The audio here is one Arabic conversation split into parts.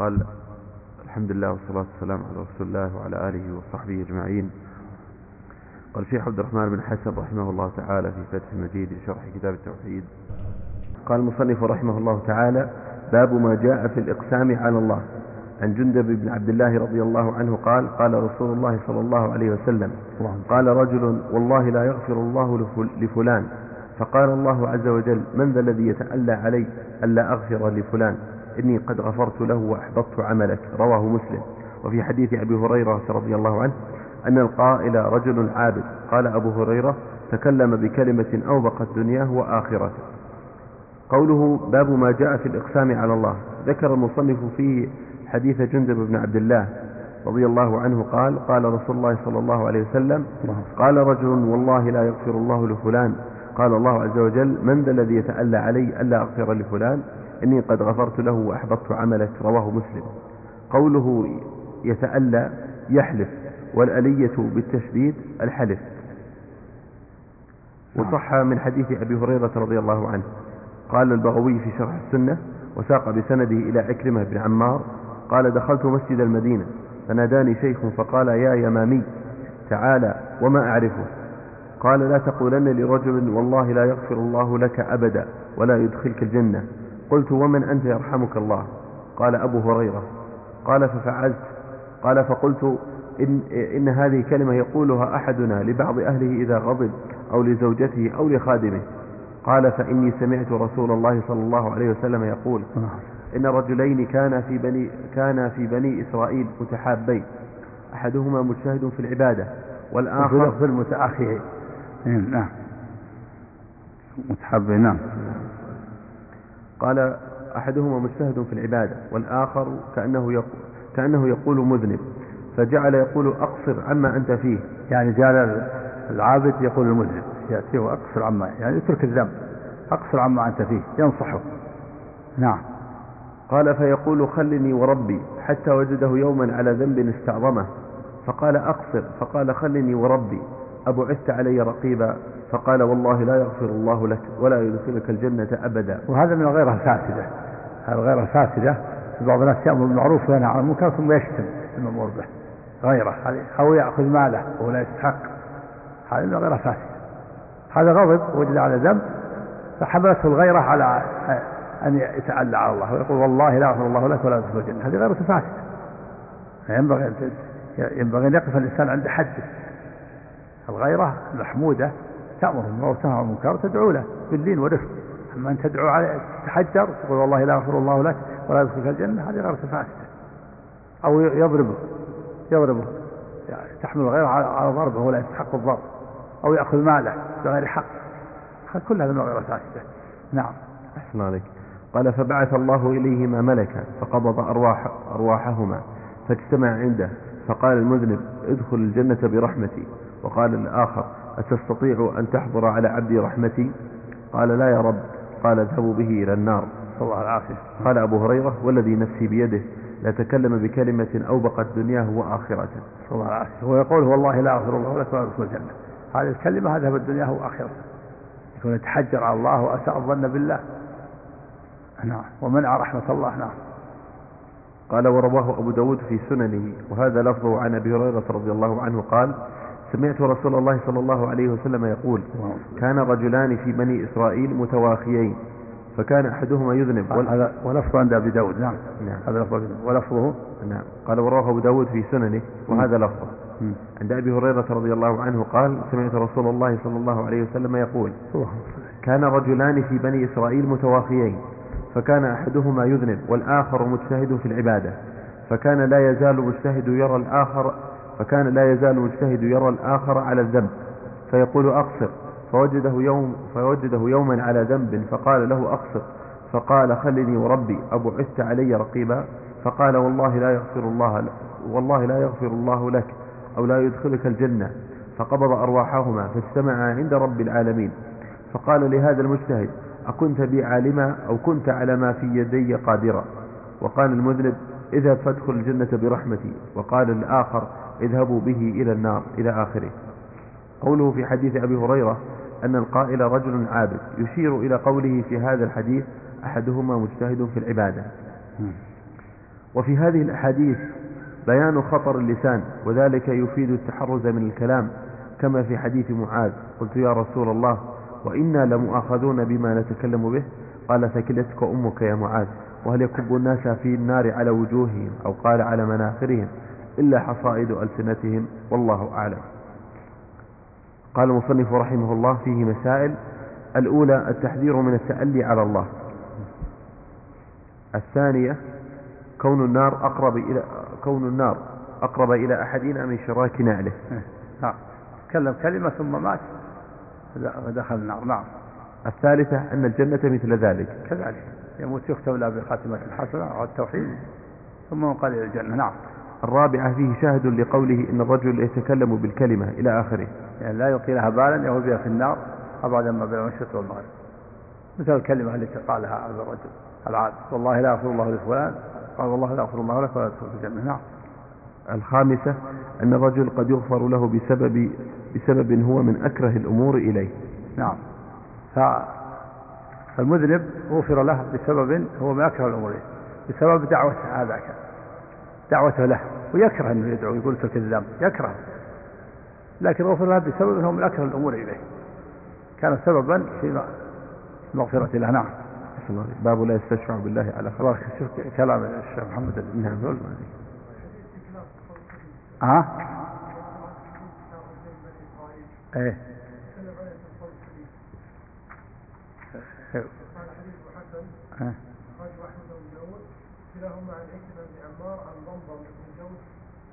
قال الحمد لله والصلاة والسلام على رسول الله وعلى آله وصحبه أجمعين. قال في عبد الرحمن بن حسن رحمه الله تعالى في فتح المجيد لشرح كتاب التوحيد. قال المصنف رحمه الله تعالى باب ما جاء في الإقسام على الله. عن جندب بن عبد الله رضي الله عنه قال قال رسول الله صلى الله عليه وسلم قال رجل والله لا يغفر الله لفلان. فقال الله عز وجل من ذا الذي يتألى علي ألا أغفر لفلان؟ إني قد غفرت له وأحبطت عملك. رواه مسلم. وفي حديث أبي هريرة رضي الله عنه أن القائل رجل عابد. قال أبو هريرة تكلم بكلمة أوبقت دنياه وآخرته. قوله باب ما جاء في الإقسام على الله. ذكر المصنف فيه حديث جندب بن عبد الله رضي الله عنه قال قال رسول الله صلى الله عليه وسلم قال رجل والله لا يغفر الله لفلان. قال الله عز وجل من ذا الذي يتألى علي ألا أغفر لفلان؟ إني قد غفرت له وأحبطت عملك رواه مسلم. قوله يتألى يحلف والألية بالتشديد الحلف. وصح من حديث أبي هريرة رضي الله عنه. قال البغوي في شرح السنة وساق بسنده إلى عكرمة بن عمار قال دخلت مسجد المدينة فناداني شيخ فقال يا يمامي تعالى وما أعرفه؟ قال لا تقولن لرجل والله لا يغفر الله لك أبدا ولا يدخلك الجنة. قلت ومن أنت يرحمك الله؟ قال أبو هريرة. قال ففعلت. قال فقلت إن, إن هذه كلمة يقولها أحدنا لبعض أهله إذا غضب أو لزوجته أو لخادمه. قال فإني سمعت رسول الله صلى الله عليه وسلم يقول إن رجلين كان في بني كان في بني إسرائيل متحابين. أحدهما مجتهد في العبادة والآخر في المتأخرين. نعم. متحابين نعم. قال أحدهما مجتهد في العبادة والآخر كأنه يقول, كأنه يقول مذنب فجعل يقول أقصر عما أنت فيه. يعني جعل العابد يقول المذنب يأتيه أقصر عما يعني اترك الذنب أقصر عما أنت فيه ينصحه. نعم. قال فيقول خلني وربي حتى وجده يوما على ذنب استعظمه. فقال أقصر فقال خلني وربي أبعثت علي رقيبا فقال والله لا يغفر الله لك ولا يدخلك الجنة أبدا. وهذا من الغيرة الفاسدة. هذا الغيرة الفاسدة بعض الناس يأمر بالمعروف وينهى عن المنكر ثم يشتم المأمور به. غيرة أو يأخذ ماله وهو لا يستحق هذا من الغيرة فاسدة هذا غضب وجد على ذنب فحملته الغيرة على أن يتعلى على الله ويقول والله لا يغفر الله لك ولا يدخل الجنة. هذه غيرة فاسدة. ينبغي ينبغي أن يقف الإنسان عند حده. الغيرة المحمودة تأمر بالمعروف وتنهى عن المنكر وتدعو له بالدين ورفق أما أن تدعو عليه تحجر تقول والله لا يغفر الله لك ولا يدخلك الجنة هذه غير فاسدة. أو يضربه يضربه يعني تحمل غيره على ضربه ولا يستحق الضرب. أو يأخذ ماله بغير حق. كل هذا من غير فاسدة. نعم. أحسن عليك. قال فبعث الله إليهما ملكا فقبض أرواح أرواحهما فاجتمع عنده. فقال المذنب ادخل الجنة برحمتي. وقال الآخر أتستطيع أن تحضر على عبدي رحمتي؟ قال لا يا رب. قال اذهبوا به إلى النار. صلى الله العافية قال أبو هريرة والذي نفسي بيده لا تكلم بكلمة أوبقت دنياه وآخرته. صلى الله العافية هو يقول والله لا أغفر الله لك ولا أدخل الجنة. هذه الكلمة أذهبت دنياه وآخرته. يكون يتحجر على الله وأساء الظن بالله. نعم. ومنع رحمة الله. نعم. قال ورواه أبو داود في سننه. وهذا لفظه عن أبي هريرة رضي الله عنه قال سمعت رسول الله صلى الله عليه وسلم يقول كان رجلان في بني إسرائيل متواخيين فكان أحدهما يذنب. هذا ولفظ عند أبي داود نعم. نعم. هذا لفظ ولفظه؟ نعم. قال ورواه أبو داود في سننه وهذا لفظه. عند أبي هريرة رضي الله عنه قال سمعت رسول الله صلى الله عليه وسلم يقول كان رجلان في بني إسرائيل متواخيين فكان أحدهما يذنب والآخر مجتهد في العبادة فكان لا يزال مجتهد يرى الآخر فكان لا يزال مجتهد يرى الآخر على الذنب فيقول أقصر فوجده يوم فوجده يوما على ذنب فقال له أقصر فقال خلني وربي أبعثت علي رقيبا فقال والله لا يغفر الله والله لا يغفر الله لك أو لا يدخلك الجنة فقبض أرواحهما فاجتمعا عند رب العالمين فقال لهذا المجتهد أكنت بي عالما أو كنت على ما في يدي قادرا؟ وقال المذنب اذهب فادخل الجنة برحمتي وقال الآخر اذهبوا به إلى النار إلى آخره. قوله في حديث أبي هريرة أن القائل رجل عابد يشير إلى قوله في هذا الحديث أحدهما مجتهد في العبادة. وفي هذه الأحاديث بيان خطر اللسان وذلك يفيد التحرز من الكلام كما في حديث معاذ قلت يا رسول الله وإنا لمؤاخذون بما نتكلم به؟ قال ثكلتك أمك يا معاذ وهل يكب الناس في النار على وجوههم أو قال على مناخرهم؟ إلا حصائد ألسنتهم والله أعلم. قال المصنف رحمه الله فيه مسائل. الأولى التحذير من التألي على الله. الثانية كون النار أقرب إلى كون النار أقرب إلى أحدنا من شراك نعله. نعم تكلم كلمة ثم مات. فدخل النار. نعم. الثالثة أن الجنة مثل ذلك. كذلك. يموت يختم له بخاتمة الحسنة أو التوحيد ثم ينقل إلى الجنة. نعم. الرابعة فيه شاهد لقوله إن الرجل يتكلم بالكلمة إلى آخره. يعني لا يلقي بالا يهول بها في النار أبعد ما بين المشرق والمغرب مثل الكلمة التي قالها هذا الرجل العاد والله لا يغفر الله لفلان قال والله لا يغفر الله لك ولا تدخل في الجنة. نعم. الخامسة أن الرجل قد يغفر له بسبب بسبب هو من أكره الأمور إليه. نعم. فالمذنب غفر له بسبب هو من أكره الأمور إليه بسبب دعوة هذاك. دعوته له ويكره أنه يدعو يقول في الكذاب يكره. لكن غفر له بسبب أنه من أكره الأمور إليه. كان سببا في المغفرة له نعم. باب لا يستشفع بالله على خلاص. شوف كلام الشيخ محمد نعم ها؟ إيه. كلاهما عن عكرمة بن عمار عن ضمضم بن جوز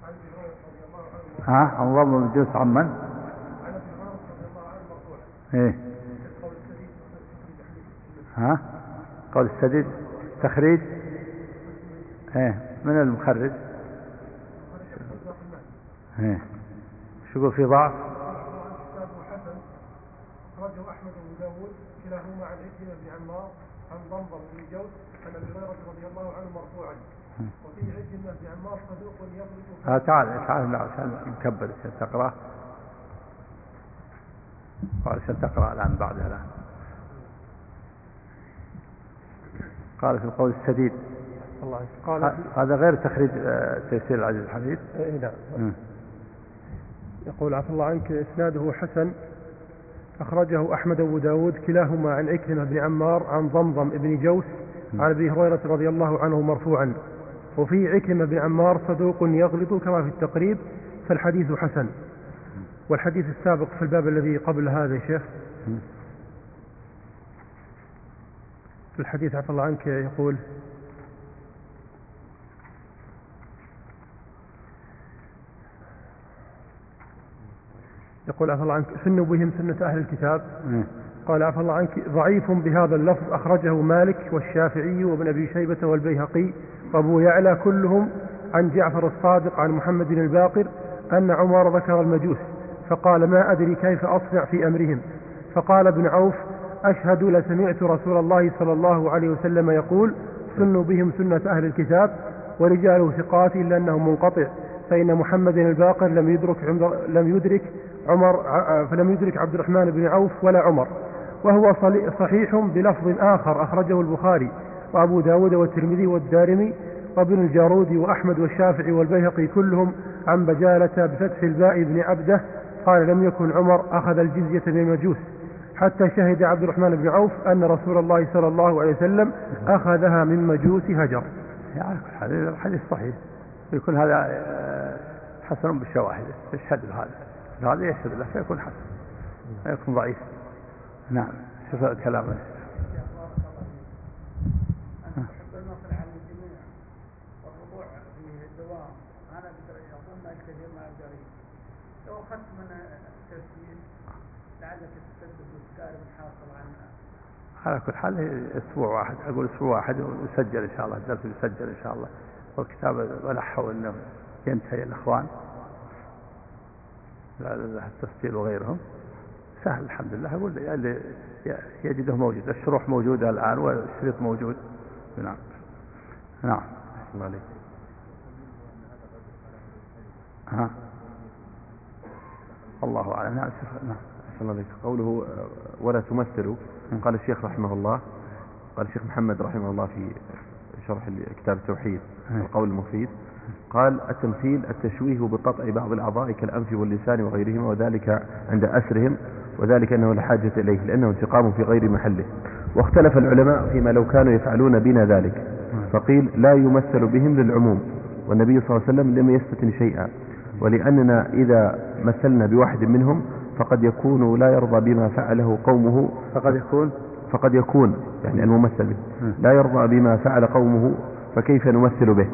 عن ابي رضي الله عنه ها؟ عن ضمضم بن جوز عن من؟ عن ابي رضي الله عنه مرفوعا إيه. ها؟ قول السديد تخريج؟ إيه. من المخرج؟ إيه. شو يقول في ضعف أخرجه أحمد بن داود كلاهما عن عكرمة بن عمار عن ضمضم بن جوز عن أبي هريرة رضي الله عنه مرفوعا وفيه عكرمة بن عمار صدوق يغلط آه تعال تعال لا عشان نكبر عشان تقرأ؟ عشان تقرأ الآن بعدها الآن؟ قال في القول السديد. الله قال هذا غير تخريج آه، تيسير العزيز الحميد. اي نعم. يقول عفى الله عنك إسناده حسن. أخرجه أحمد أبو داود كلاهما عن عكرمة بن عمار عن ضمضم بن جوس عن أبي هريرة رضي الله عنه مرفوعا. وفي عكرمة بن عمار صدوق يغلط كما في التقريب فالحديث حسن. والحديث السابق في الباب الذي قبل هذا يا شيخ. في الحديث عفى الله عنك يقول يقول عفى الله عنك سنوا بهم سنة أهل الكتاب. قال عفى الله عنك ضعيف بهذا اللفظ أخرجه مالك والشافعي وابن أبي شيبة والبيهقي. وأبو يعلى كلهم عن جعفر الصادق عن محمد الباقر أن عمر ذكر المجوس فقال ما أدري كيف أصنع في أمرهم؟ فقال ابن عوف أشهد لسمعت رسول الله صلى الله عليه وسلم يقول سنوا بهم سنة أهل الكتاب ورجاله ثقات إلا أنه منقطع فإن محمد الباقر لم يدرك لم يدرك عمر فلم يدرك عبد الرحمن بن عوف ولا عمر وهو صحيح بلفظ آخر أخرجه البخاري. وأبو داود والترمذي والدارمي وابن الجارود وأحمد والشافعي والبيهقي كلهم عن بجالة بفتح الباء بن عبده قال لم يكن عمر أخذ الجزية من المجوس حتى شهد عبد الرحمن بن عوف أن رسول الله صلى الله عليه وسلم أخذها من مجوس هجر. يعني هذا الحديث صحيح. يكون هذا آه، حسن بالشواهد. يشهد هذا. هذا يشهد له فيكون حسن. فيكون ضعيف. نعم. شوف الكلام على كل حال أسبوع واحد. أقول أسبوع واحد ويسجل إن شاء الله. الدرس يسجل إن شاء الله. والكتاب ولحوا إنه ينتهي. الأخوان. التسجيل وغيرهم سهل الحمد لله. أقول اللي يجده موجود. الشروح موجودة الآن والشريط موجود. نعم. نعم. الله عليك ها؟ الله أعلم. نعم نعم. الله قوله ولا تمثلوا. قال الشيخ رحمه الله قال الشيخ محمد رحمه الله في شرح كتاب التوحيد إيه. القول المفيد. قال التمثيل التشويه بقطع بعض الأعضاء كالأنف واللسان وغيرهما وذلك عند أسرهم وذلك أنه لا حاجة إليه لأنه انتقام في غير محله. واختلف العلماء فيما لو كانوا يفعلون بنا ذلك. فقيل لا يمثل بهم للعموم والنبي صلى الله عليه وسلم لم يستثن شيئا. ولأننا إذا مثلنا بواحد منهم فقد يكون لا يرضى بما فعله قومه. فقد يكون؟ فقد يكون يعني الممثل به. لا يرضى بما فعل قومه فكيف نمثل به؟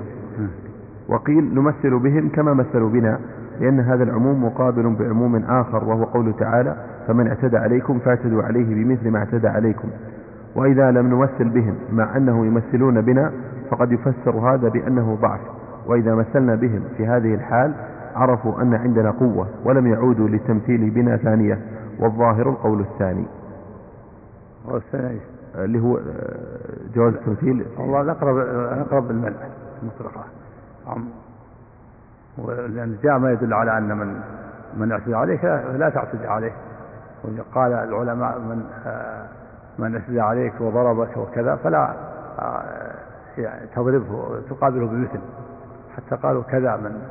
وقيل نمثل بهم كما مثلوا بنا لأن هذا العموم مقابل بعموم آخر وهو قوله تعالى فمن اعتدى عليكم فاعتدوا عليه بمثل ما اعتدى عليكم. وإذا لم نمثل بهم مع أنه يمثلون بنا فقد يفسر هذا بأنه ضعف. وإذا مثلنا بهم في هذه الحال عرفوا أن عندنا قوة ولم يعودوا للتمثيل بنا ثانية والظاهر القول الثاني. والثاني إيش؟ اللي هو آه، جواز التمثيل. والله نقرب نقرب بالمنع المطلقة عم ولأن جاء ما يدل على أن من من أعتدى عليك لا, لا تعتدي عليه. قال العلماء من آه، من أعتدى عليك وضربك وكذا فلا آه، يعني تضربه تقابله بمثل. حتى قالوا كذا من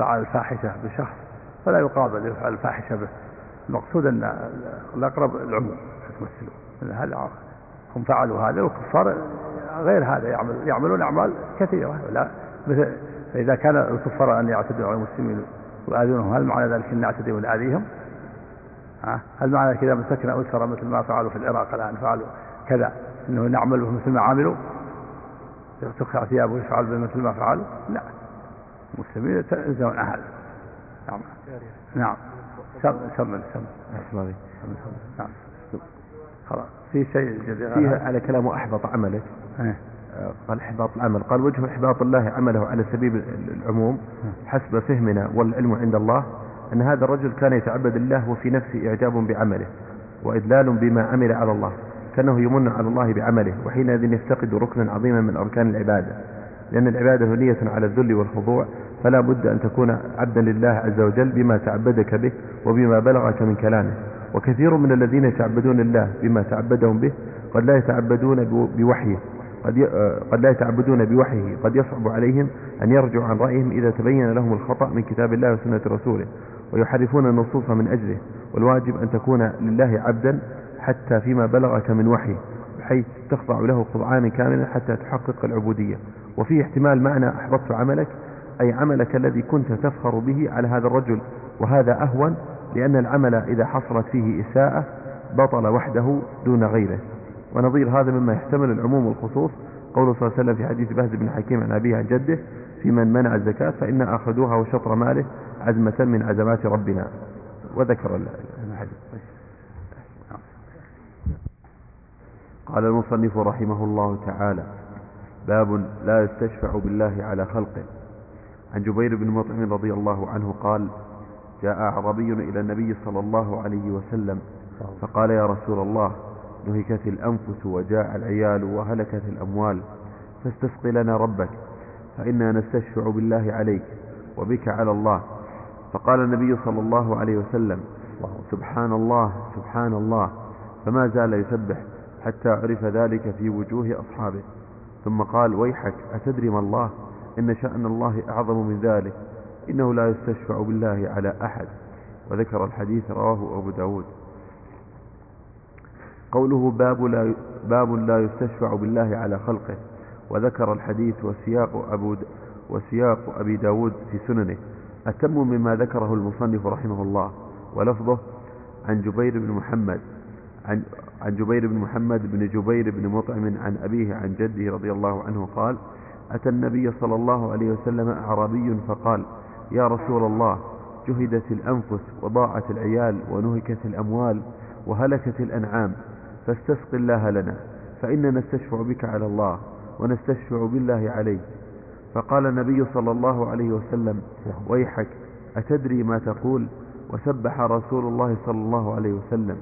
فعل الفاحشة بشخص فلا يقابل يفعل الفاحشة به المقصود أن الأقرب العموم تمثله هذا هم فعلوا هذا والكفار غير هذا يعمل يعملون أعمال كثيرة لا مثل فإذا كان الكفار أن يعتدوا على المسلمين ويؤذونهم هل معنى ذلك أن نعتدي ونآذيهم؟ ها؟ هل معنى كذا مسكنا أسرة مثل ما فعلوا في العراق الآن فعلوا كذا أنه نعمل مثل ما عملوا تخشع ثيابه ويفعل مثل ما فعلوا؟ لا المسلمين يلزمون هذا نعم. نعم. سم سم سم. نعم. خلاص. في شيء جديد فيها على كلامه أحبط عملك. إيه. آه، قال إحباط العمل. قال وجه إحباط الله عمله على سبيل العموم حسب فهمنا والعلم عند الله أن هذا الرجل كان يتعبد الله وفي نفسه إعجاب بعمله وإذلال بما عمل على الله كأنه يمن على الله بعمله وحينئذ يفتقد ركنا عظيما من أركان العبادة. لأن العبادة نية على الذل والخضوع فلا بد أن تكون عبدا لله عز وجل بما تعبدك به وبما بلغك من كلامه. وكثير من الذين يتعبدون الله بما تعبدهم به قد لا يتعبدون بوحيه. قد. آه، قد لا يتعبدون بوحيه. قد يصعب عليهم أن يرجعوا عن رأيهم إذا تبين لهم الخطأ من كتاب الله وسنة رسوله ويحرفون النصوص من أجله. والواجب أن تكون لله عبدا حتى فيما بلغك من وحيه بحيث تخضع له خضعانا كاملا حتى تحقق العبودية. وفيه احتمال معنى أحبطت عملك أي عملك الذي كنت تفخر به على هذا الرجل وهذا أهون لأن العمل إذا حصلت فيه إساءة بطل وحده دون غيره. ونظير هذا مما يحتمل العموم والخصوص قوله صلى الله عليه وسلم في حديث بهز بن حكيم عن أبيه عن جده في من منع الزكاة فإن أخذوها وشطر ماله عزمة من عزمات ربنا. وذكر الحديث. قال المصنف رحمه الله تعالى باب لا يستشفع بالله على خلقه. عن جبير بن مطعم رضي الله عنه قال جاء أعربي إلى النبي صلى الله عليه وسلم فقال يا رسول الله نهكت الأنفس وجاء العيال وهلكت الأموال فاستسق لنا ربك فإنا نستشفع بالله عليك وبك على الله. فقال النبي صلى الله عليه وسلم سبحان الله سبحان الله فما زال يسبح حتى عرف ذلك في وجوه أصحابه. ثم قال ويحك أتدري ما الله؟ إن شأن الله أعظم من ذلك إنه لا يستشفع بالله على أحد. وذكر الحديث رواه أبو داود. قوله باب لا, باب لا يستشفع بالله على خلقه. وذكر الحديث وسياق, أبو وسياق أبي داود في سننه. أتم مما ذكره المصنف رحمه الله. ولفظه عن جبير بن محمد عن, عن جبير بن محمد بن جبير بن مطعم عن أبيه عن جده رضي الله عنه قال أتى النبي صلى الله عليه وسلم أعرابي فقال يا رسول الله جهدت الأنفس وضاعت العيال ونهكت الأموال وهلكت الأنعام فاستسق الله لنا فإننا نستشفع بك على الله ونستشفع بالله عليك. فقال النبي صلى الله عليه وسلم ويحك أتدري ما تقول؟ وسبح رسول الله صلى الله عليه وسلم.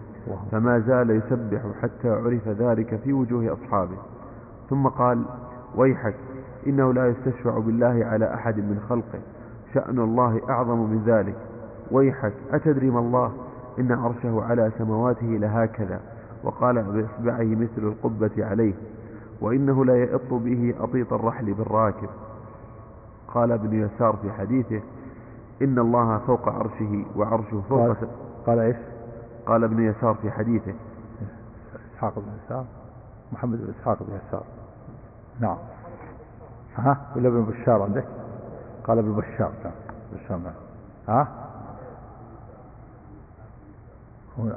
فما زال يسبح حتى عرف ذلك في وجوه أصحابه. ثم قال ويحك إنه لا يستشفع بالله على أحد من خلقه. شأن الله أعظم من ذلك. ويحك أتدري ما الله؟ إن عرشه على سمواته لهكذا. وقال بإصبعه مثل القبة عليه. وإنه لا يئط به أطيط الرحل بالراكب. قال ابن يسار في حديثه إن الله فوق عرشه وعرشه فوق قال, قال إيش؟ قال ابن يسار في حديثه. إسحاق بن يسار. محمد بن إسحاق بن يسار. نعم. ها ولا ابن بشار عندك؟ قال ابن بشار. نعم. بشار نعم. ها؟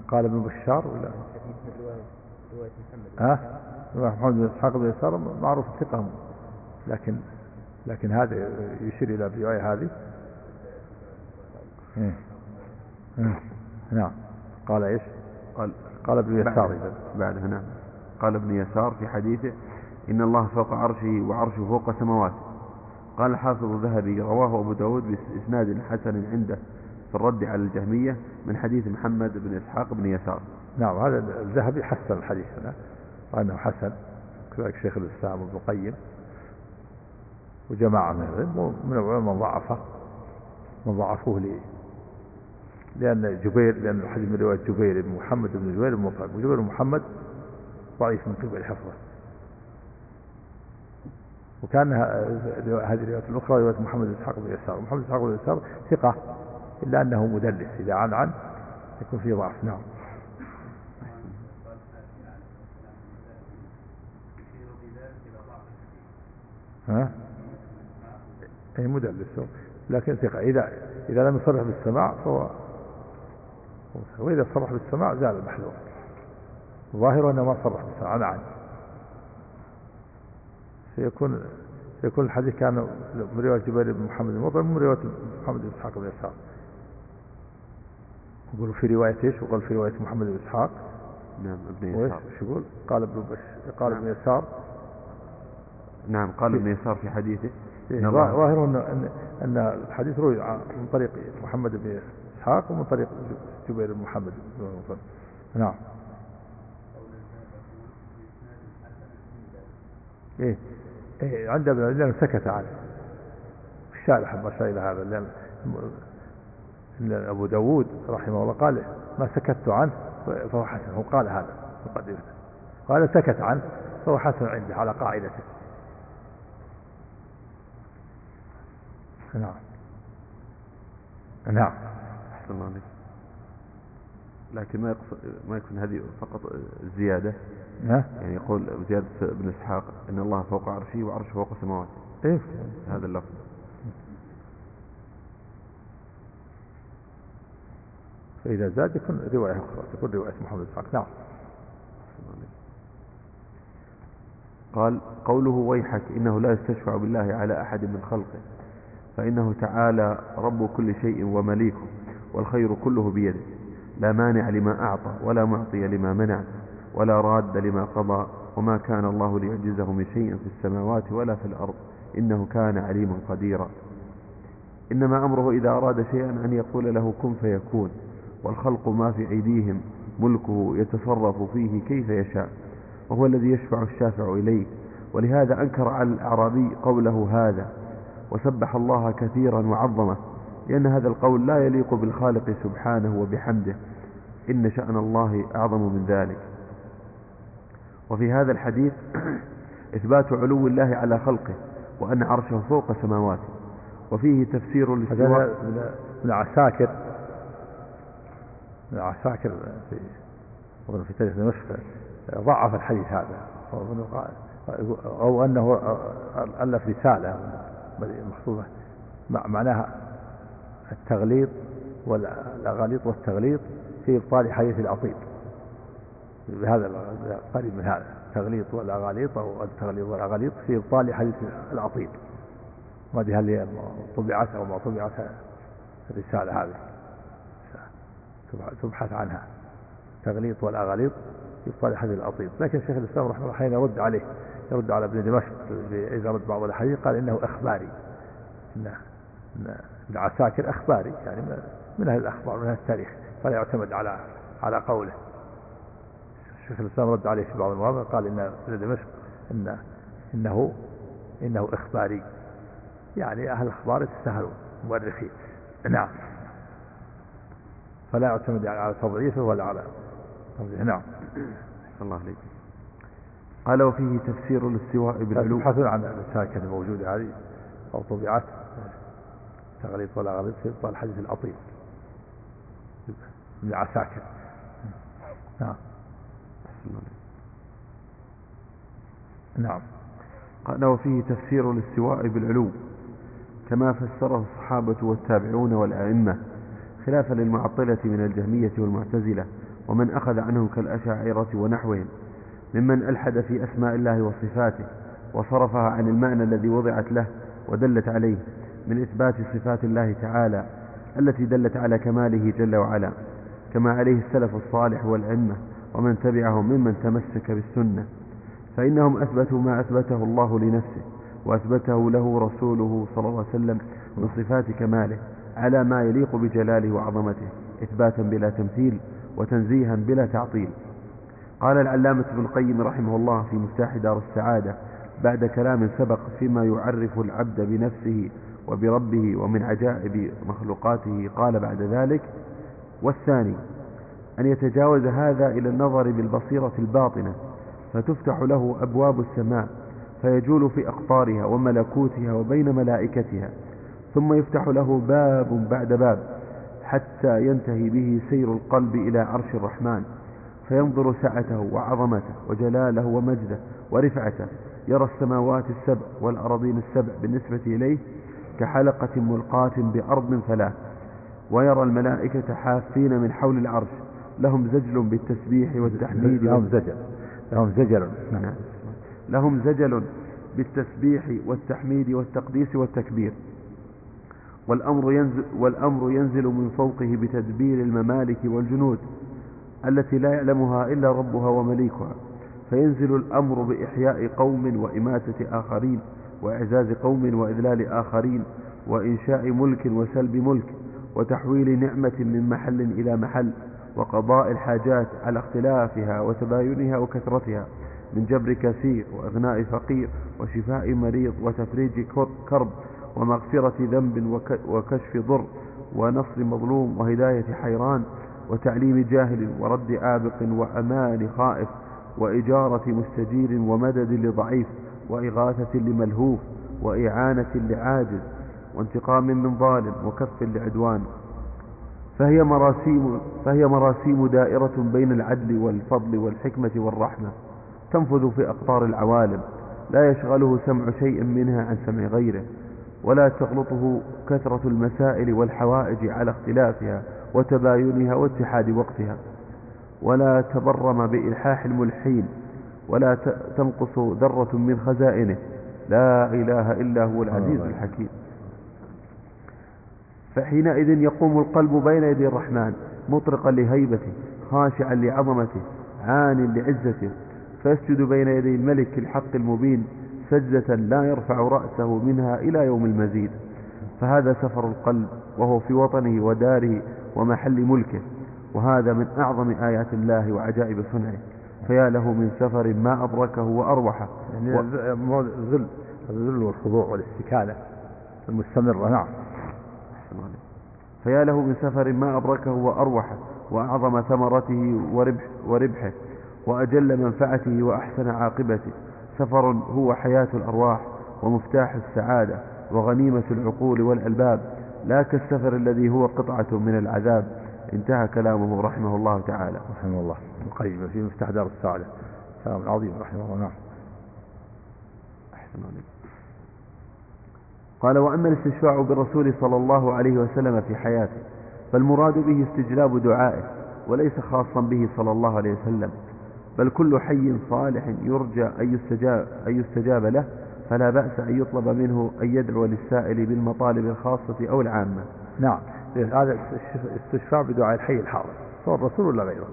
قال ابن بشار ولا؟ ها؟ محمد بن إسحاق بن يسار معروف الثقة لكن لكن هذا يشير إلى الرواية هذه. نعم. قال إيش؟ قال قال ابن يسار. بعدها نعم. قال ابن يسار في حديثه إن الله فوق عرشه وعرشه فوق سماواته قال الحافظ الذهبي رواه أبو داود بإسناد حسن عنده في الرد على الجهمية من حديث محمد بن إسحاق بن يسار. نعم هذا الذهبي حسن الحديث هنا وأنه حسن. كذلك شيخ الإسلام ابن القيم. وجماعة من من العلماء من ضعفه من ضعفوه لأن جبير لأن الحديث من رواية جبير بن محمد بن جبير بن مطعم وجبير بن محمد ضعيف من قبل حفظه وكان هذه الرواية الأخرى رواية محمد بن إسحاق بن يسار. محمد بن إسحاق بن يسار ثقة إلا أنه مدلس. إذا عن عن يكون فيه ضعف. نعم. ها؟ أي مدلس. لكن ثقة. إذا إذا لم يصرح بالسماع فهو وإذا صرح بالسماع زال المحذور. ظاهر أنه ما صرح بالسماع نعم. سيكون سيكون الحديث كان من رواية جبير بن محمد المطعم من رواية محمد بن إسحاق بن يسار. يقولوا في رواية إيش؟ وقال في رواية محمد بن إسحاق. نعم ابن يسار. إيش يقول؟ قال ابن بش... قال ابن نعم. يسار. نعم قال ابن يسار في حديثه. إيه ظاهر أن أن أن الحديث روي من طريق محمد بن إسحاق ومن طريق جبير بن محمد نعم. إيه إيه عند ابن لأنه سكت عنه الشارح ما إلى هذا لأن أبو داود رحمه الله قال ما سكت عنه فهو حسن هو قال هذا مقدمته قال سكت عنه فهو حسن عنده على قاعدته. نعم. نعم. أحسن الله عليك. لكن ما ما يكون هذه فقط زيادة يعني يقول زيادة بن إسحاق إن الله فوق عرشه وعرشه فوق سماواته إيه هذا اللفظ. فإذا زاد يكون رواية أخرى تكون رواية محمد إسحاق. نعم. قال قوله ويحك إنه لا يستشفع بالله على أحد من خلقه فإنه تعالى رب كل شيء ومليكه. والخير كله بيده. لا مانع لما أعطى ولا معطي لما منع ولا راد لما قضى وما كان الله ليعجزه من شيء في السماوات ولا في الأرض. إنه كان عليما قديرا. إنما أمره إذا أراد شيئا أن يقول له كن فيكون. والخلق ما في أيديهم ملكه يتصرف فيه كيف يشاء. وهو الذي يشفع الشافع إليه. ولهذا أنكر على الأعرابي قوله هذا. وسبح الله كثيرا وعظمه. لأن هذا القول لا يليق بالخالق سبحانه وبحمده. إن شأن الله أعظم من ذلك. وفي هذا الحديث إثبات علو الله على خلقه وأن عرشه فوق سماواته. وفيه تفسير الاستواء من عساكر. من عساكر في في تاريخ دمشق ضعف الحديث هذا. أو أنه ألف رسالة مخصوصة. معناها التغليط والأغاليط والتغليط في إبطال حديث العطيب بهذا قريب من هذا. التغليط والأغاليط أو التغليط والأغاليط في إبطال حديث العطيب ما أدري هل طبعت أو ما طبعت الرسالة هذه. تبحث عنها. تغليط والأغاليط في إبطال حديث العطيب لكن شيخ الإسلام رحمه الله حين يرد عليه يرد على ابن دمشق إذا رد بعض الحديث قال إنه إخباري. إن العساكر أخباري يعني من أهل الأخبار من أهل التاريخ فلا يعتمد على على قوله. الشيخ الإسلام رد عليه في بعض المواضع قال إن دمشق إن إنه إنه إخباري. يعني أهل الأخبار يتساهلون مؤرخين. نعم. فلا يعتمد على تضعيفه ولا على نعم. الله عليك. قال وفيه تفسير الاستواء بالعلو. تبحثون عن الساكنة الموجودة هذه أو طبيعات تغليط ولا غليط في إبطال الحديث الأطيل من عساكر. نعم. نعم. قال وفيه تفسير الاستواء بالعلو كما فسره الصحابة والتابعون والأئمة خلافا للمعطلة من الجهمية والمعتزلة ومن أخذ عنهم كالأشاعرة ونحوهم ممن ألحد في أسماء الله وصفاته وصرفها عن المعنى الذي وضعت له ودلت عليه. من إثبات صفات الله تعالى التي دلت على كماله جل وعلا كما عليه السلف الصالح والأئمة ومن تبعهم ممن تمسك بالسنة. فإنهم أثبتوا ما أثبته الله لنفسه وأثبته له رسوله صلى الله عليه وسلم من صفات كماله على ما يليق بجلاله وعظمته إثباتا بلا تمثيل وتنزيها بلا تعطيل. قال العلامة ابن القيم رحمه الله في مفتاح دار السعادة بعد كلام سبق فيما يعرف العبد بنفسه وبربه ومن عجائب مخلوقاته قال بعد ذلك والثاني أن يتجاوز هذا إلى النظر بالبصيرة الباطنة فتفتح له أبواب السماء فيجول في أقطارها وملكوتها وبين ملائكتها ثم يفتح له باب بعد باب حتى ينتهي به سير القلب إلى عرش الرحمن فينظر سعته وعظمته وجلاله ومجده ورفعته يرى السماوات السبع والأراضين السبع بالنسبة إليه كحلقة ملقاة بأرض فلاة ويرى الملائكة حافين من حول العرش لهم زجل بالتسبيح والتحميد. لهم زجل لهم زجل. نعم. لهم زجل بالتسبيح والتحميد والتقديس والتكبير. والأمر ينزل, والأمر ينزل من فوقه بتدبير الممالك والجنود التي لا يعلمها إلا ربها ومليكها. فينزل الأمر بإحياء قوم وإماتة آخرين. وإعزاز قوم وإذلال آخرين وإنشاء ملك وسلب ملك وتحويل نعمة من محل إلى محل وقضاء الحاجات على اختلافها وتباينها وكثرتها من جبر كثير وإغناء فقير وشفاء مريض وتفريج كرب ومغفرة ذنب وكشف ضر ونصر مظلوم وهداية حيران وتعليم جاهل ورد عابق وأمان خائف وإجارة مستجير ومدد لضعيف وإغاثة لملهوف وإعانة لعاجز وانتقام من ظالم وكف لعدوان. فهي مراسيم, فهي مراسيم دائرة بين العدل والفضل والحكمة والرحمة تنفذ في أقطار العوالم. لا يشغله سمع شيء منها عن سمع غيره ولا تغلطه كثرة المسائل والحوائج على اختلافها وتباينها واتحاد وقتها. ولا تبرم بإلحاح الملحين ولا تنقص ذرة من خزائنه. لا إله إلا هو العزيز الحكيم. فحينئذ يقوم القلب بين يدي الرحمن مطرقا لهيبته خاشعا لعظمته عان لعزته. فيسجد بين يدي الملك الحق المبين سجدة لا يرفع رأسه منها إلى يوم المزيد. فهذا سفر القلب وهو في وطنه وداره ومحل ملكه. وهذا من أعظم آيات الله وعجائب صنعه. فيا له من سفر ما أدركه وأروحه. يعني الذل الذل والخضوع والاستكانة المستمرة نعم. فيا له من سفر ما أدركه وأروحه وأعظم ثمرته وربح وربحه وأجل منفعته وأحسن عاقبته. سفر هو حياة الأرواح ومفتاح السعادة وغنيمة العقول والألباب. لا كالسفر الذي هو قطعة من العذاب. انتهى كلامه رحمه الله تعالى. رحمه الله. القيم في مفتاح دار السعادة. كلام عظيم رحمه الله نعم. قال وأما الاستشفاع بالرسول صلى الله عليه وسلم في حياته فالمراد به استجلاب دعائه وليس خاصا به صلى الله عليه وسلم بل كل حي صالح يرجى أن يستجاب, أن يستجاب له فلا بأس أن يطلب منه أن يدعو للسائل بالمطالب الخاصة أو العامة. نعم هذا استشفاع بدعاء الحي الحاضر سواء الرسول ولا غيره؟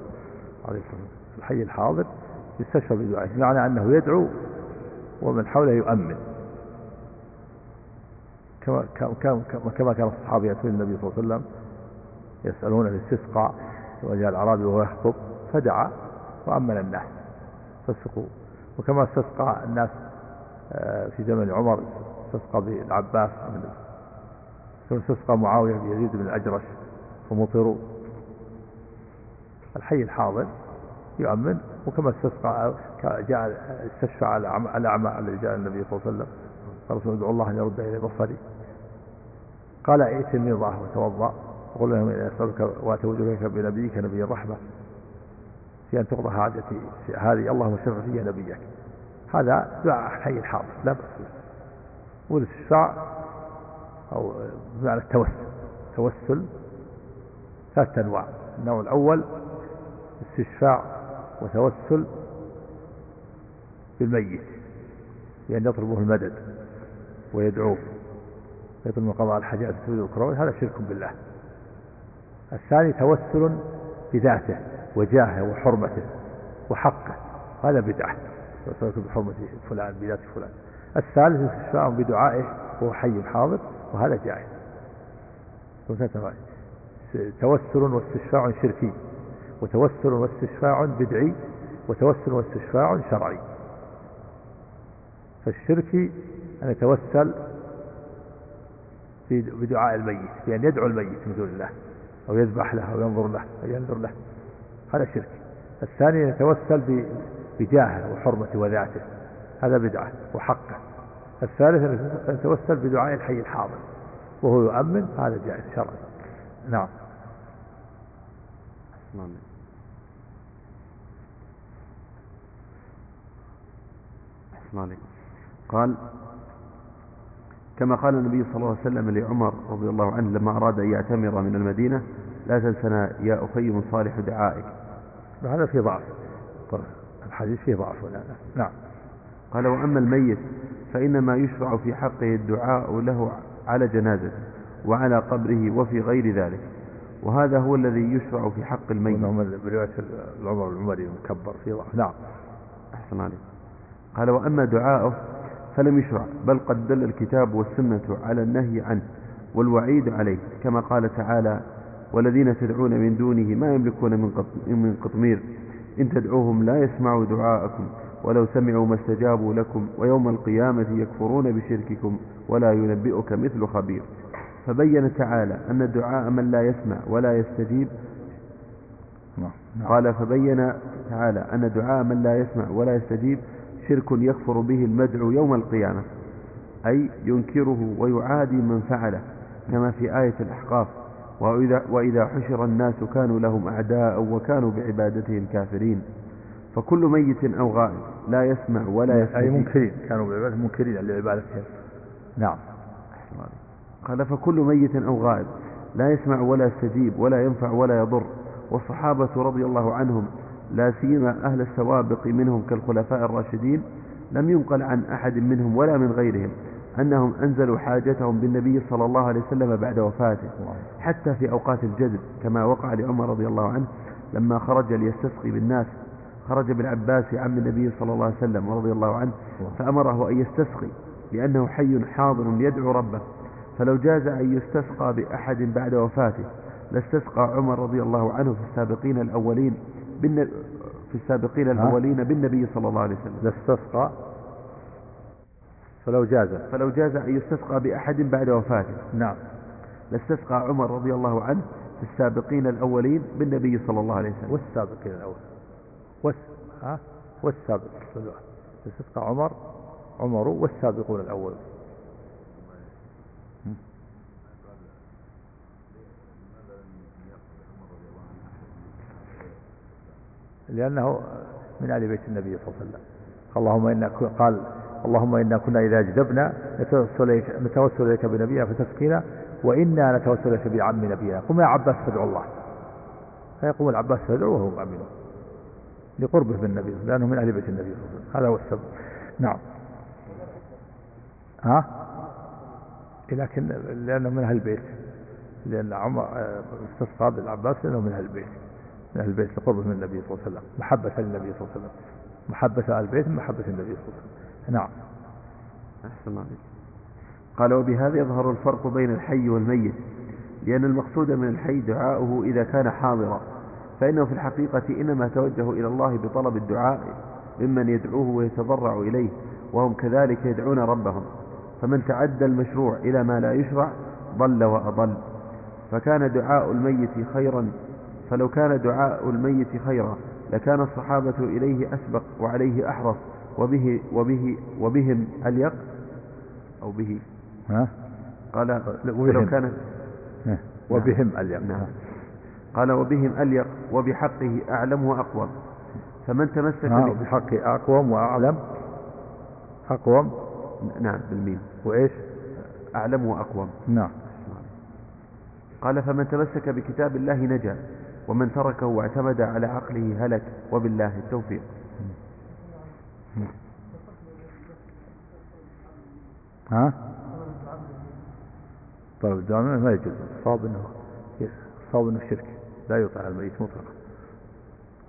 عليه الصلاة الحي الحاضر يستشفى بدعائه معنى أنه يدعو ومن حوله يؤمن. كما كما كما كان الصحابة يأتون النبي صلى الله عليه وسلم يسألون الاستسقاء وجاء الأعرابي وهو يخطب فدعا وأمن الناس فسقوا. وكما استسقى الناس آه، في زمن عمر استسقى بالعباس ثم استسقى معاوية بيزيد بن الأجرش فمطروا. الحي الحاضر يؤمن وكما استسقى جاء استشفى على الأعمى الذي جاء النبي صلى الله عليه وسلم. قال رسول ادعو الله أن يرد إلي بصري قال ائت النظام وتوضأ. وقل لهم إن أسألك وأتي وجهك بنبيك نبي الرحمة. في أن تقضى حاجتي هذه اللهم شفع في نبيك. هذا دعاء حي حاضر لا بأس به. والاستشفاع أو بمعنى التوسل توسل ثلاثة أنواع. النوع الأول استشفاع وتوسل بالميت بأن يطلبه المدد ويدعوه يطلب من قضاء الحاجات تريد الكروي هذا شرك بالله. الثاني توسل بذاته وجاهه وحرمته وحقه هذا بدعة. توسل بحرمة فلان بذات فلان. الثالث استشفاء بدعائه وهو حي حاضر وهذا جائز. توسل واستشفاع شركي. وتوسل واستشفاع بدعي وتوسل واستشفاع شرعي. فالشركي أن يتوسل بدعاء الميت بأن يدعو الميت من دون الله أو يذبح له أو ينظر له أو ينظر له. هذا شرك. الثاني يتوسل بجاهه وحرمته وذاته. هذا بدعة وحقه. الثالث أن يتوسل بدعاء الحي الحاضر. وهو يؤمن هذا جائز شرعا. نعم. قال كما قال النبي صلى الله عليه وسلم لعمر رضي الله عنه لما أراد أن يعتمر من المدينة لا تنسنا يا أخي من صالح دعائك. هذا في ضعف. الحديث فيه ضعف نعم. قال وأما الميت فإنما يشرع في حقه الدعاء له على جنازته وعلى قبره وفي غير ذلك. وهذا هو الذي يشرع في حق الميت. برواية العمر العمري المكبر في ضعف. نعم. أحسن عليك قال وأما دعاؤه فلم يشرع بل قد دل الكتاب والسنة على النهي عنه والوعيد عليه كما قال تعالى والذين تدعون من دونه ما يملكون من قطمير إن تدعوهم لا يسمعوا دعاءكم ولو سمعوا ما استجابوا لكم ويوم القيامة يكفرون بشرككم ولا ينبئك مثل خبير. فبين تعالى أن الدعاء من لا يسمع ولا يستجيب. نعم، نعم. قال فبين تعالى أن دعاء من لا يسمع ولا يستجيب. شرك يكفر به المدعو يوم القيامة أي ينكره ويعادي من فعله كما في آية الأحقاف وإذا, وإذا حشر الناس كانوا لهم أعداء وكانوا بعبادتهم كافرين فكل ميت أو غائب لا يسمع ولا يسمع أي منكرين كانوا بعبادتهم منكرين لعبادتهم. نعم. قال فكل ميت أو غائب لا يسمع ولا يستجيب ولا ينفع ولا يضر. والصحابة رضي الله عنهم لا سيما أهل السوابق منهم كالخلفاء الراشدين لم ينقل عن أحد منهم ولا من غيرهم أنهم أنزلوا حاجتهم بالنبي صلى الله عليه وسلم بعد وفاته حتى في أوقات الجذب كما وقع لعمر رضي الله عنه لما خرج ليستسقي بالناس. خرج بالعباس عم النبي صلى الله عليه وسلم رضي الله عنه فأمره أن يستسقي لأنه حي حاضر يدعو ربه. فلو جاز أن يستسقى بأحد بعد وفاته لاستسقى عمر رضي الله عنه في السابقين الأولين في السابقين الأولين بالنبي صلى الله عليه وسلم. لاستسقى فلو جاز. فلو جاز أن يستسقى بأحد بعد وفاته. نعم. لاستسقى عمر رضي الله عنه في السابقين الأولين بالنبي صلى الله عليه وسلم. والسابقين الأول والس... ها؟ والسابق استسقى عمر عمر والسابقون الأول لأنه من آل بيت النبي صلى الله عليه وسلم. اللهم إنا قال اللهم إنا كنا إذا أجدبنا نتوسل إليك بنبينا فتسقينا وإنا نتوسل إليك بعم نبينا. قم يا عباس فادعو الله. فيقوم العباس فيدعو وهو مؤمن. لقربه من النبي لأنه من أهل بيت النبي صلى الله عليه وسلم. هذا هو السبب. نعم. ها؟ لكن لأنه من أهل البيت. لأن عمر آه، استسقى بالعباس لأنه من أهل البيت. من أهل البيت لقربه من النبي صلى الله عليه وسلم محبة للنبي صلى الله عليه وسلم. محبة أهل البيت محبة النبي صلى الله عليه وسلم. نعم. أحسن عليك. قال وبهذا يظهر الفرق بين الحي والميت لأن المقصود من الحي دعاؤه إذا كان حاضرا فإنه في الحقيقة إنما توجه إلى الله بطلب الدعاء ممن يدعوه ويتضرع إليه وهم كذلك يدعون ربهم. فمن تعدى المشروع إلى ما لا يشرع ضل وأضل. فكان دعاء الميت خيرا فلو كان دعاء الميت خيرا لكان الصحابة إليه أسبق وعليه أحرص وبه وبه وبهم أليق؟ أو به. ها؟ قال وبهم. لو كان إيه. وبهم أليق. نعم. قال وبهم أليق وبحقه أعلم وأقوم. فمن تمسك ها ب- بحق أقوم وأعلم؟ أقوم؟ نعم بالميم. وإيش؟ أعلم وأقوم. نعم. قال فمن تمسك بكتاب الله نجا. ومن تركه واعتمد على عقله هلك وبالله التوفيق. ها؟ طلب الدعاء منه ما يجوز. صاب إنه صاب إنه شرك. لا يطاع الميت مطلقا.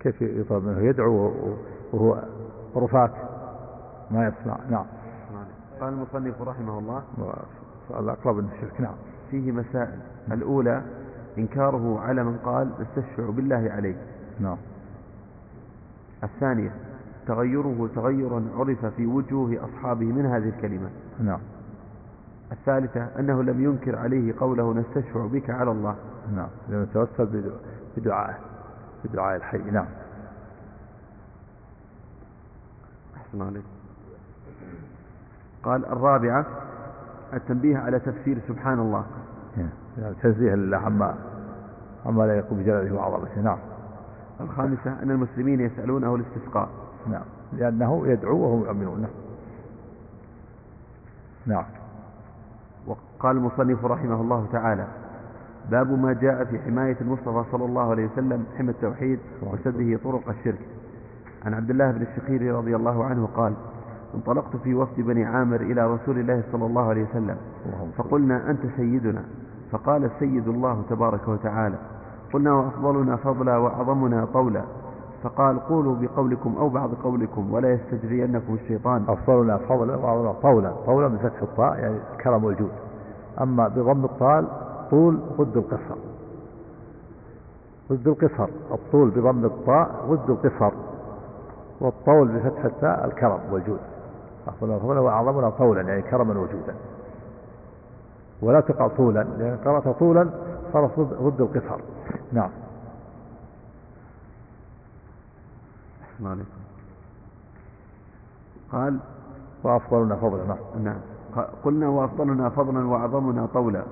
كيف يطلب منه؟ يدعو وهو- رفات ما يسمع نعم. قال المصنف رحمه الله الأقرب إنه شرك. نعم. فيه مسائل. الأولى إنكاره على من قال نستشفع بالله عليه نعم. الثانية تغيره تغيرا عرف في وجوه أصحابه من هذه الكلمة. نعم. الثالثة أنه لم ينكر عليه قوله نستشفع بك على الله. نعم. لأنه توسل بدع- بدعائه بدعاء الحي. نعم. أحسن عليك. قال الرابعة التنبيه على تفسير سبحان الله. يعني تنزيه لله عما عما لا يقوم بجلاله وعظمته نعم. الخامسة أن المسلمين يسألونه الاستسقاء. نعم. لأنه يدعو وهم يؤمنون. نعم. وقال المصنف رحمه الله تعالى باب ما جاء في حماية المصطفى صلى الله عليه وسلم حمى التوحيد وسده طرق الشرك. عن عبد الله بن الشقير رضي الله عنه قال انطلقت في وفد بني عامر إلى رسول الله صلى الله عليه وسلم. فقلنا أنت سيدنا. فقال السيد الله تبارك وتعالى قلنا وأفضلنا فضلا وأعظمنا طولا فقال قولوا بقولكم أو بعض قولكم ولا يستجرينكم الشيطان أفضلنا فضلا وأعظمنا طولا طولا بفتح الطاء يعني الكرم والجود أما بضم الطال طول ضد القصر. ضد القصر الطول بضم الطاء ضد القصر. والطول بفتح التاء الكرم والجود. أفضلنا فضلا وأعظمنا طولا يعني كرما وجودا. ولا تقع طولا. لأن قرأت طولا صارت ضد القصر. نعم. أحسن عليكم. قال وأفضلنا فضلا. نعم. نعم. قلنا وأفضلنا فضلا وأعظمنا طولا.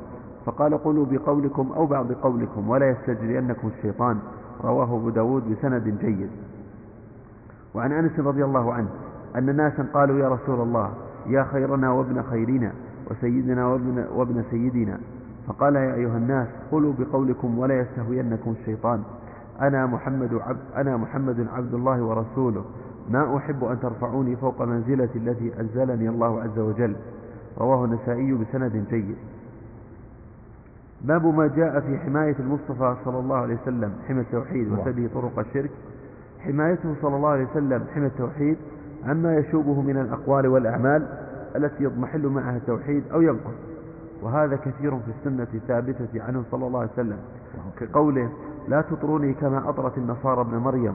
فقال قولوا بقولكم أو بعض قولكم ولا يستجرينكم الشيطان. رواه أبو داود بسند جيد. وعن أنس رضي الله عنه أن ناسا قالوا يا رسول الله يا خيرنا وابن خيرنا. وسيدنا وابن, وابن سيدنا. فقال يا أيها الناس قولوا بقولكم ولا يستهوينكم الشيطان. أنا محمد عبد أنا محمد عبد الله ورسوله. ما أحب أن ترفعوني فوق منزلتي التي أنزلني الله عز وجل. رواه النسائي بسند جيد. باب ما جاء في حماية المصطفى صلى الله عليه وسلم. حمى التوحيد. وسده طرق الشرك. حمايته صلى الله عليه وسلم حمى التوحيد عما يشوبه من الأقوال والأعمال. التي يضمحل معها التوحيد أو ينقص. وهذا كثير في السنة الثابتة عنه صلى الله عليه وسلم كقوله لا تطروني كما أطرت النصارى ابن مريم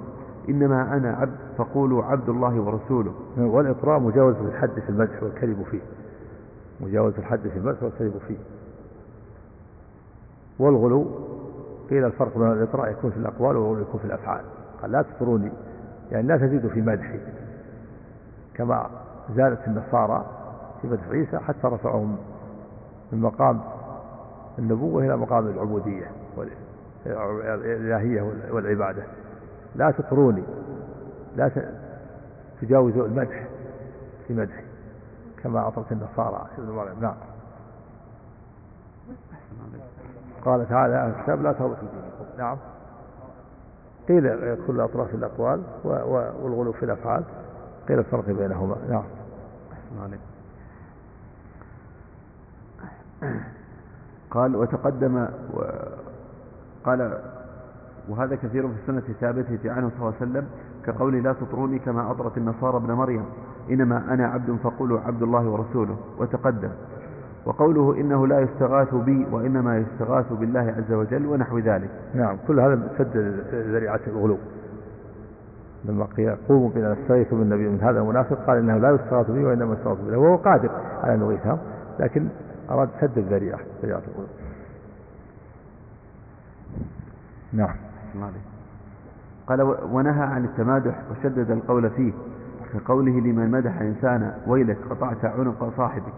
إنما أنا عبد فقولوا عبد الله ورسوله. والإطراء مجاوز الحد في المدح والكذب فيه. مجاوز الحد في المدح والكذب فيه. والغلو قيل الفرق بين الإطراء يكون في الأقوال والغلو يكون في الأفعال. قال لا تطروني. يعني لا تزيدوا في مدحي. كما زادت النصارى مدح عيسى حتى رفعهم من مقام النبوة إلى مقام العبودية والإلهية والعبادة. لا تطروني لا تجاوزوا المدح في مدحي كما أطرت النصارى ابن مريم نعم. قال تعالى أهل الكتاب لا تغلوا في دينكم. نعم. قيل كل أطراف الأقوال والغلو في الأفعال. قيل الفرق بينهما. نعم. أحسن عليك. قال وتقدم و... قال وهذا كثير في السنة الثابتة عنه صلى الله عليه وسلم كقول لا تطروني كما أطرت النصارى ابن مريم إنما أنا عبد فقولوا عبد الله ورسوله وتقدم. وقوله إنه لا يستغاث بي وإنما يستغاث بالله عز وجل ونحو ذلك. نعم كل هذا سد ذريعة الغلو. لما قيل قوموا بنا نستغيث بالنبي من هذا المنافق قال إنه لا يستغاث به وإنما يستغاث بالله وهو قادر على يغيثهم لكن أراد سد الذريعة ذريعه الغلو نعم. قال ونهى عن التمادح وشدد القول فيه كقوله لمن مدح إنسانا ويلك قطعت عنق صاحبك.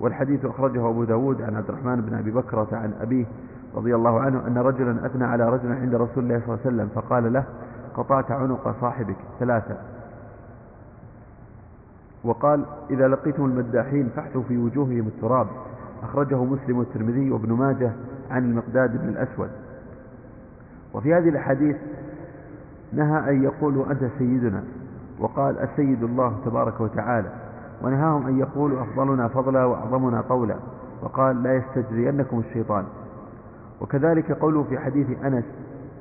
والحديث أخرجه أبو داود عن عبد الرحمن بن أبي بكرة عن أبيه رضي الله عنه أن رجلا أثنى على رجل عند رسول الله صلى الله عليه وسلم فقال له قطعت عنق صاحبك ثلاثة. وقال إذا لقيتم المداحين فاحثوا في وجوههم التراب. أخرجه مسلم والترمذي وابن ماجه عن المقداد بن الأسود. وفي هذه الأحاديث نهى أن يقولوا أنت سيدنا. وقال السيد الله تبارك وتعالى. ونهاهم أن يقولوا أفضلنا فضلا وأعظمنا قولا. وقال لا يستجرينكم الشيطان. وكذلك قوله في حديث أنس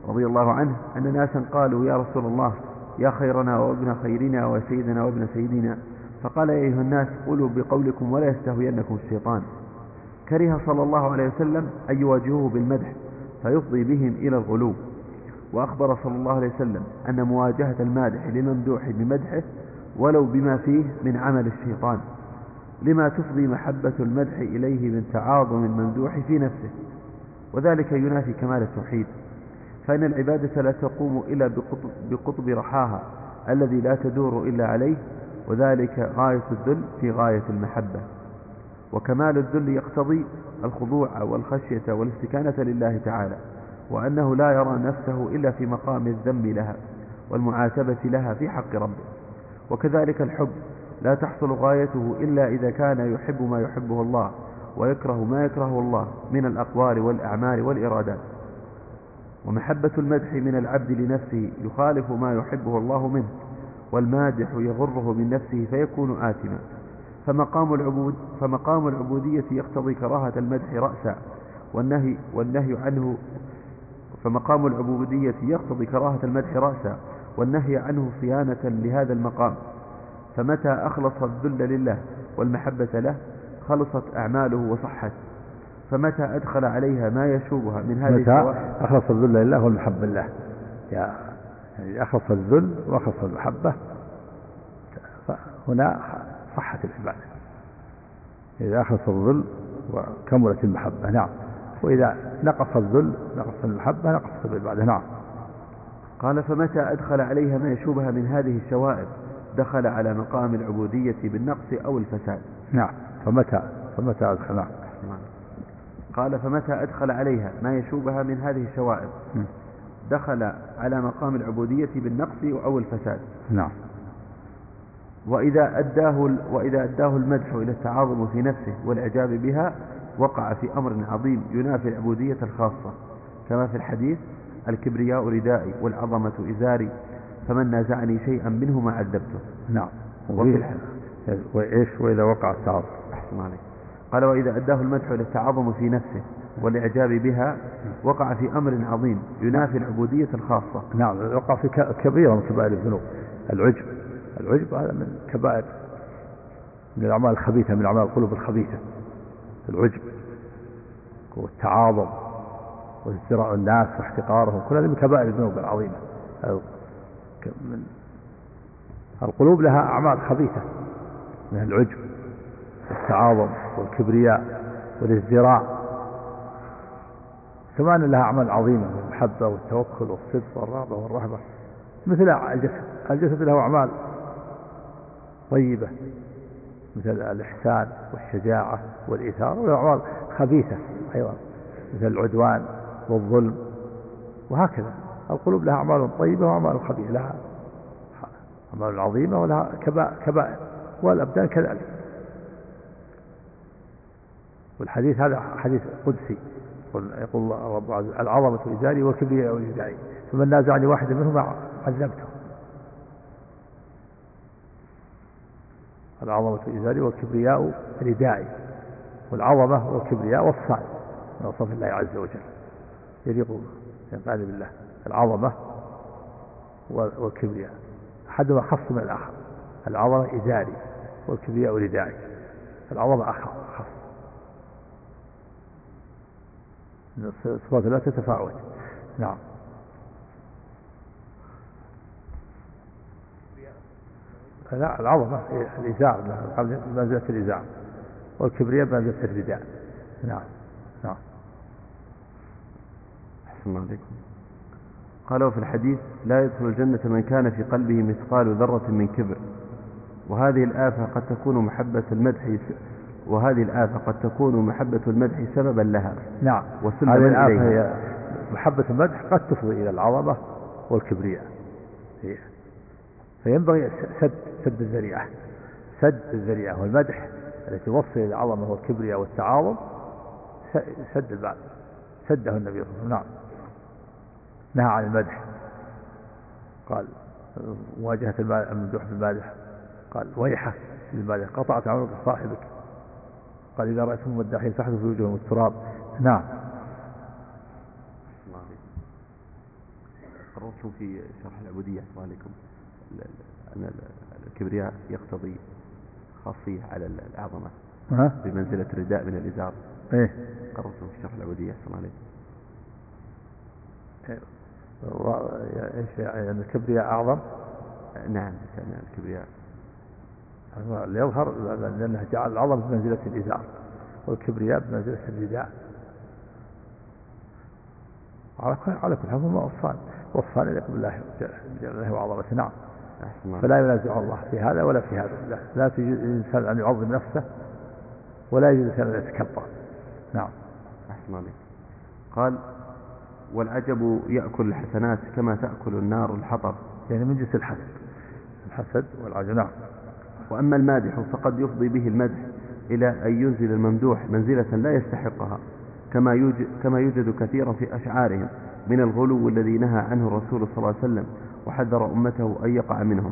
رضي الله عنه أن ناسا قالوا يا رسول الله يا خيرنا وابن خيرنا وسيدنا وابن سيدنا. فقال يا أيها الناس قولوا بقولكم ولا يستهوينكم الشيطان. كره صلى الله عليه وسلم أن يواجهوه بالمدح فيفضي بهم إلى الغلو. وأخبر صلى الله عليه وسلم أن مواجهة المادح للممدوح بمدحه ولو بما فيه من عمل الشيطان. لما تفضي محبة المدح إليه من تعاظم الممدوح في نفسه. وذلك ينافي كمال التوحيد. فإن العبادة لا تقوم إلا بقطب, بقطب رحاها الذي لا تدور إلا عليه وذلك غاية الذل في غاية المحبة. وكمال الذل يقتضي الخضوع والخشية والاستكانة لله تعالى وأنه لا يرى نفسه إلا في مقام الذم لها والمعاتبة لها في حق ربه. وكذلك الحب لا تحصل غايته إلا إذا كان يحب ما يحبه الله ويكره ما يكرهه الله من الأقوال والأعمال والإرادات. ومحبة المدح من العبد لنفسه يخالف ما يحبه الله منه والمادح يغره من نفسه فيكون آثما. فمقام العبود فمقام العبودية يقتضي كراهة المدح رأسا والنهي والنهي عنه فمقام العبودية يقتضي كراهة المدح رأسا والنهي عنه صيانة لهذا المقام. فمتى أخلص الذل لله والمحبة له خلصت أعماله وصحت. فمتى أدخل عليها ما يشوبها من هذه متى أخلص الذل لله والمحبة لله يعني أخلص الذل وأخلص المحبة. فهنا صحت العبادة. إذا أخلص الذل وكملت المحبة نعم. وإذا نقص الذل نقص المحبة نقصت العبادة نعم. قال فمتى أدخل عليها ما يشوبها من هذه الشوائب؟ دخل على مقام العبودية بالنقص أو الفساد. نعم. فمتى؟ فمتى أدخل؟ نعم. قال فمتى أدخل عليها؟ ما يشوبها من هذه الشوائب. دخل على مقام العبودية بالنقص أو الفساد. نعم. وإذا أداه, وإذا أداه المدح إلى التعاظم في نفسه والإعجاب بها وقع في أمر عظيم ينافي العبودية الخاصة كما في الحديث الكبرياء ردائي والعظمة إزاري فمن نازعني شيئا منهما عذبته. نعم. وفي وإيش؟ وإذا وقع التعاظم. أحسن عليك. قال وإذا أداه المدح إلى التعاظم في نفسه والإعجاب بها وقع في أمر عظيم ينافي العبودية الخاصة. نعم وقع في كبيرة من كبائر الذنوب. العجب. العجب هذا من كبائر من الأعمال الخبيثة من أعمال القلوب الخبيثة. العجب والتعاظم وازدراء الناس واحتقارهم كل هذه من كبائر الذنوب العظيمة. من القلوب لها أعمال خبيثة من العجب والتعاظم والكبرياء والازدراء. كمان لها أعمال عظيمة المحبة والتوكل والصدق والرغبة والرهبة. مثل الجسد الجسد له أعمال طيبة مثل الإحسان والشجاعة والإيثار وأعمال خبيثة أيضا مثل العدوان والظلم وهكذا. القلوب لها أعمال طيبة وأعمال خبيثة لها أعمال عظيمة ولها كبائر والأبدان كذلك. والحديث هذا حديث قدسي. يقول الله رب العظمة إزاري والكبرياء ردائي فمن نازعني واحدا منهما عذبته. العظمة إزاري والكبرياء ردائي والعظمة والكبرياء والصعب من وصف الله عز وجل. يليق ينفعني بالله. العظمة والكبرياء. أحدهما خص من الآخر العظمة إزاري والكبرياء ردائي العظمة خص صفات الله تتفاوت نعم. لا العظمة الإزار منزلة الإزار. والكبرياء منزلة الرداء. نعم. نعم. أحسن الله عليكم. قالوا في الحديث لا يدخل الجنة من كان في قلبه مثقال ذرة من كبر. وهذه الآفة قد تكون محبة المدح وهذه الآفة قد تكون محبة المدح سببا لها. نعم. هذه الآفة هي محبة المدح قد تفضي إلى العظمة والكبرياء. فينبغي سد سد الذريعة. سد الذريعة والمدح التي توصل إلى العظمة والكبرياء والتعاظم سد الباب. سده النبي صلى الله عليه وسلم. نعم. نهى عن المدح. قال مواجهة الممدوح بالمادح قال ويحك للمادح. قطعت عنق صاحبك. قال إذا رأيتم المداحين فاحذوا في وجوههم التراب. نعم. قررتم في شرح العبودية. عليكم. أن الكبرياء يقتضي خاصية على العظمة بمنزلة رداء من الإزار. إيه. قررتم في شرح العبودية. صلى الله عليه إيش يعني الكبرياء أعظم؟ نعم كان الكبرياء. يظهر لأنه جعل العظم بمنزله الازار والكبرياء بمنزله الرداء. على كل على كل حال هما وصفان. وصفان يليق بالله جل وعظمته. نعم. فلا ينازع الله في هذا ولا في هذا. لا, لا تجوز الإنسان أن يعظم نفسه ولا يجوز الإنسان أن يتكبر. نعم. أحسن عليك. قال والعجب يأكل الحسنات كما تأكل النار الحطب. يعني من جنس الحسد. الحسد والعجب. نعم. وأما المادح فقد يفضي به المدح إلى أن ينزل الممدوح منزلة لا يستحقها كما يوجد, كما يوجد كثيرا في أشعارهم من الغلو الذي نهى عنه الرسول صلى الله عليه وسلم وحذر أمته أن يقع منهم.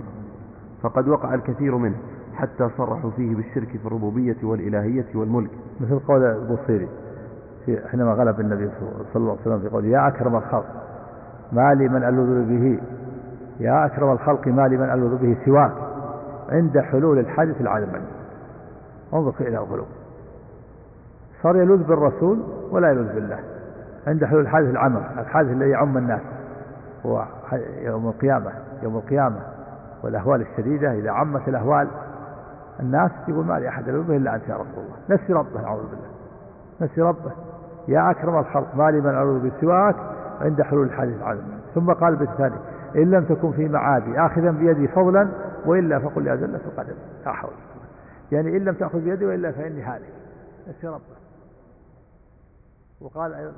فقد وقع الكثير منه حتى صرحوا فيه بالشرك في الربوبية والإلهية والملك. مثل قول البصيري حينما غلب النبي صلى الله عليه وسلم في قوله يا أكرم الخلق ما لي من ألوذ به يا أكرم الخلق ما لي من ألوذ به سواك. عند حلول الحادث العالمي. انظر إلى الغلو صار يلوذ بالرسول ولا يلوذ بالله. عند حلول الحادث العمر الحادث الذي يعم الناس. هو يوم القيامة يوم القيامة. والأهوال الشديدة إذا عمت الأهوال الناس يقول ما لي أحد يلوذ به إلا أنت يا رسول الله. نسي ربه نعوذ بالله. نسي ربه. يا أكرم الخلق ما لي من أعوذ بسواك عند حلول الحادث العالمي. ثم قال بالثاني إن لم تكن في معادي آخذا بيدي فضلا وإلا فقل يا زلة القدم لا حول يعني إن لم تأخذ بيدي وإلا فإني هالك. نسي ربه وقال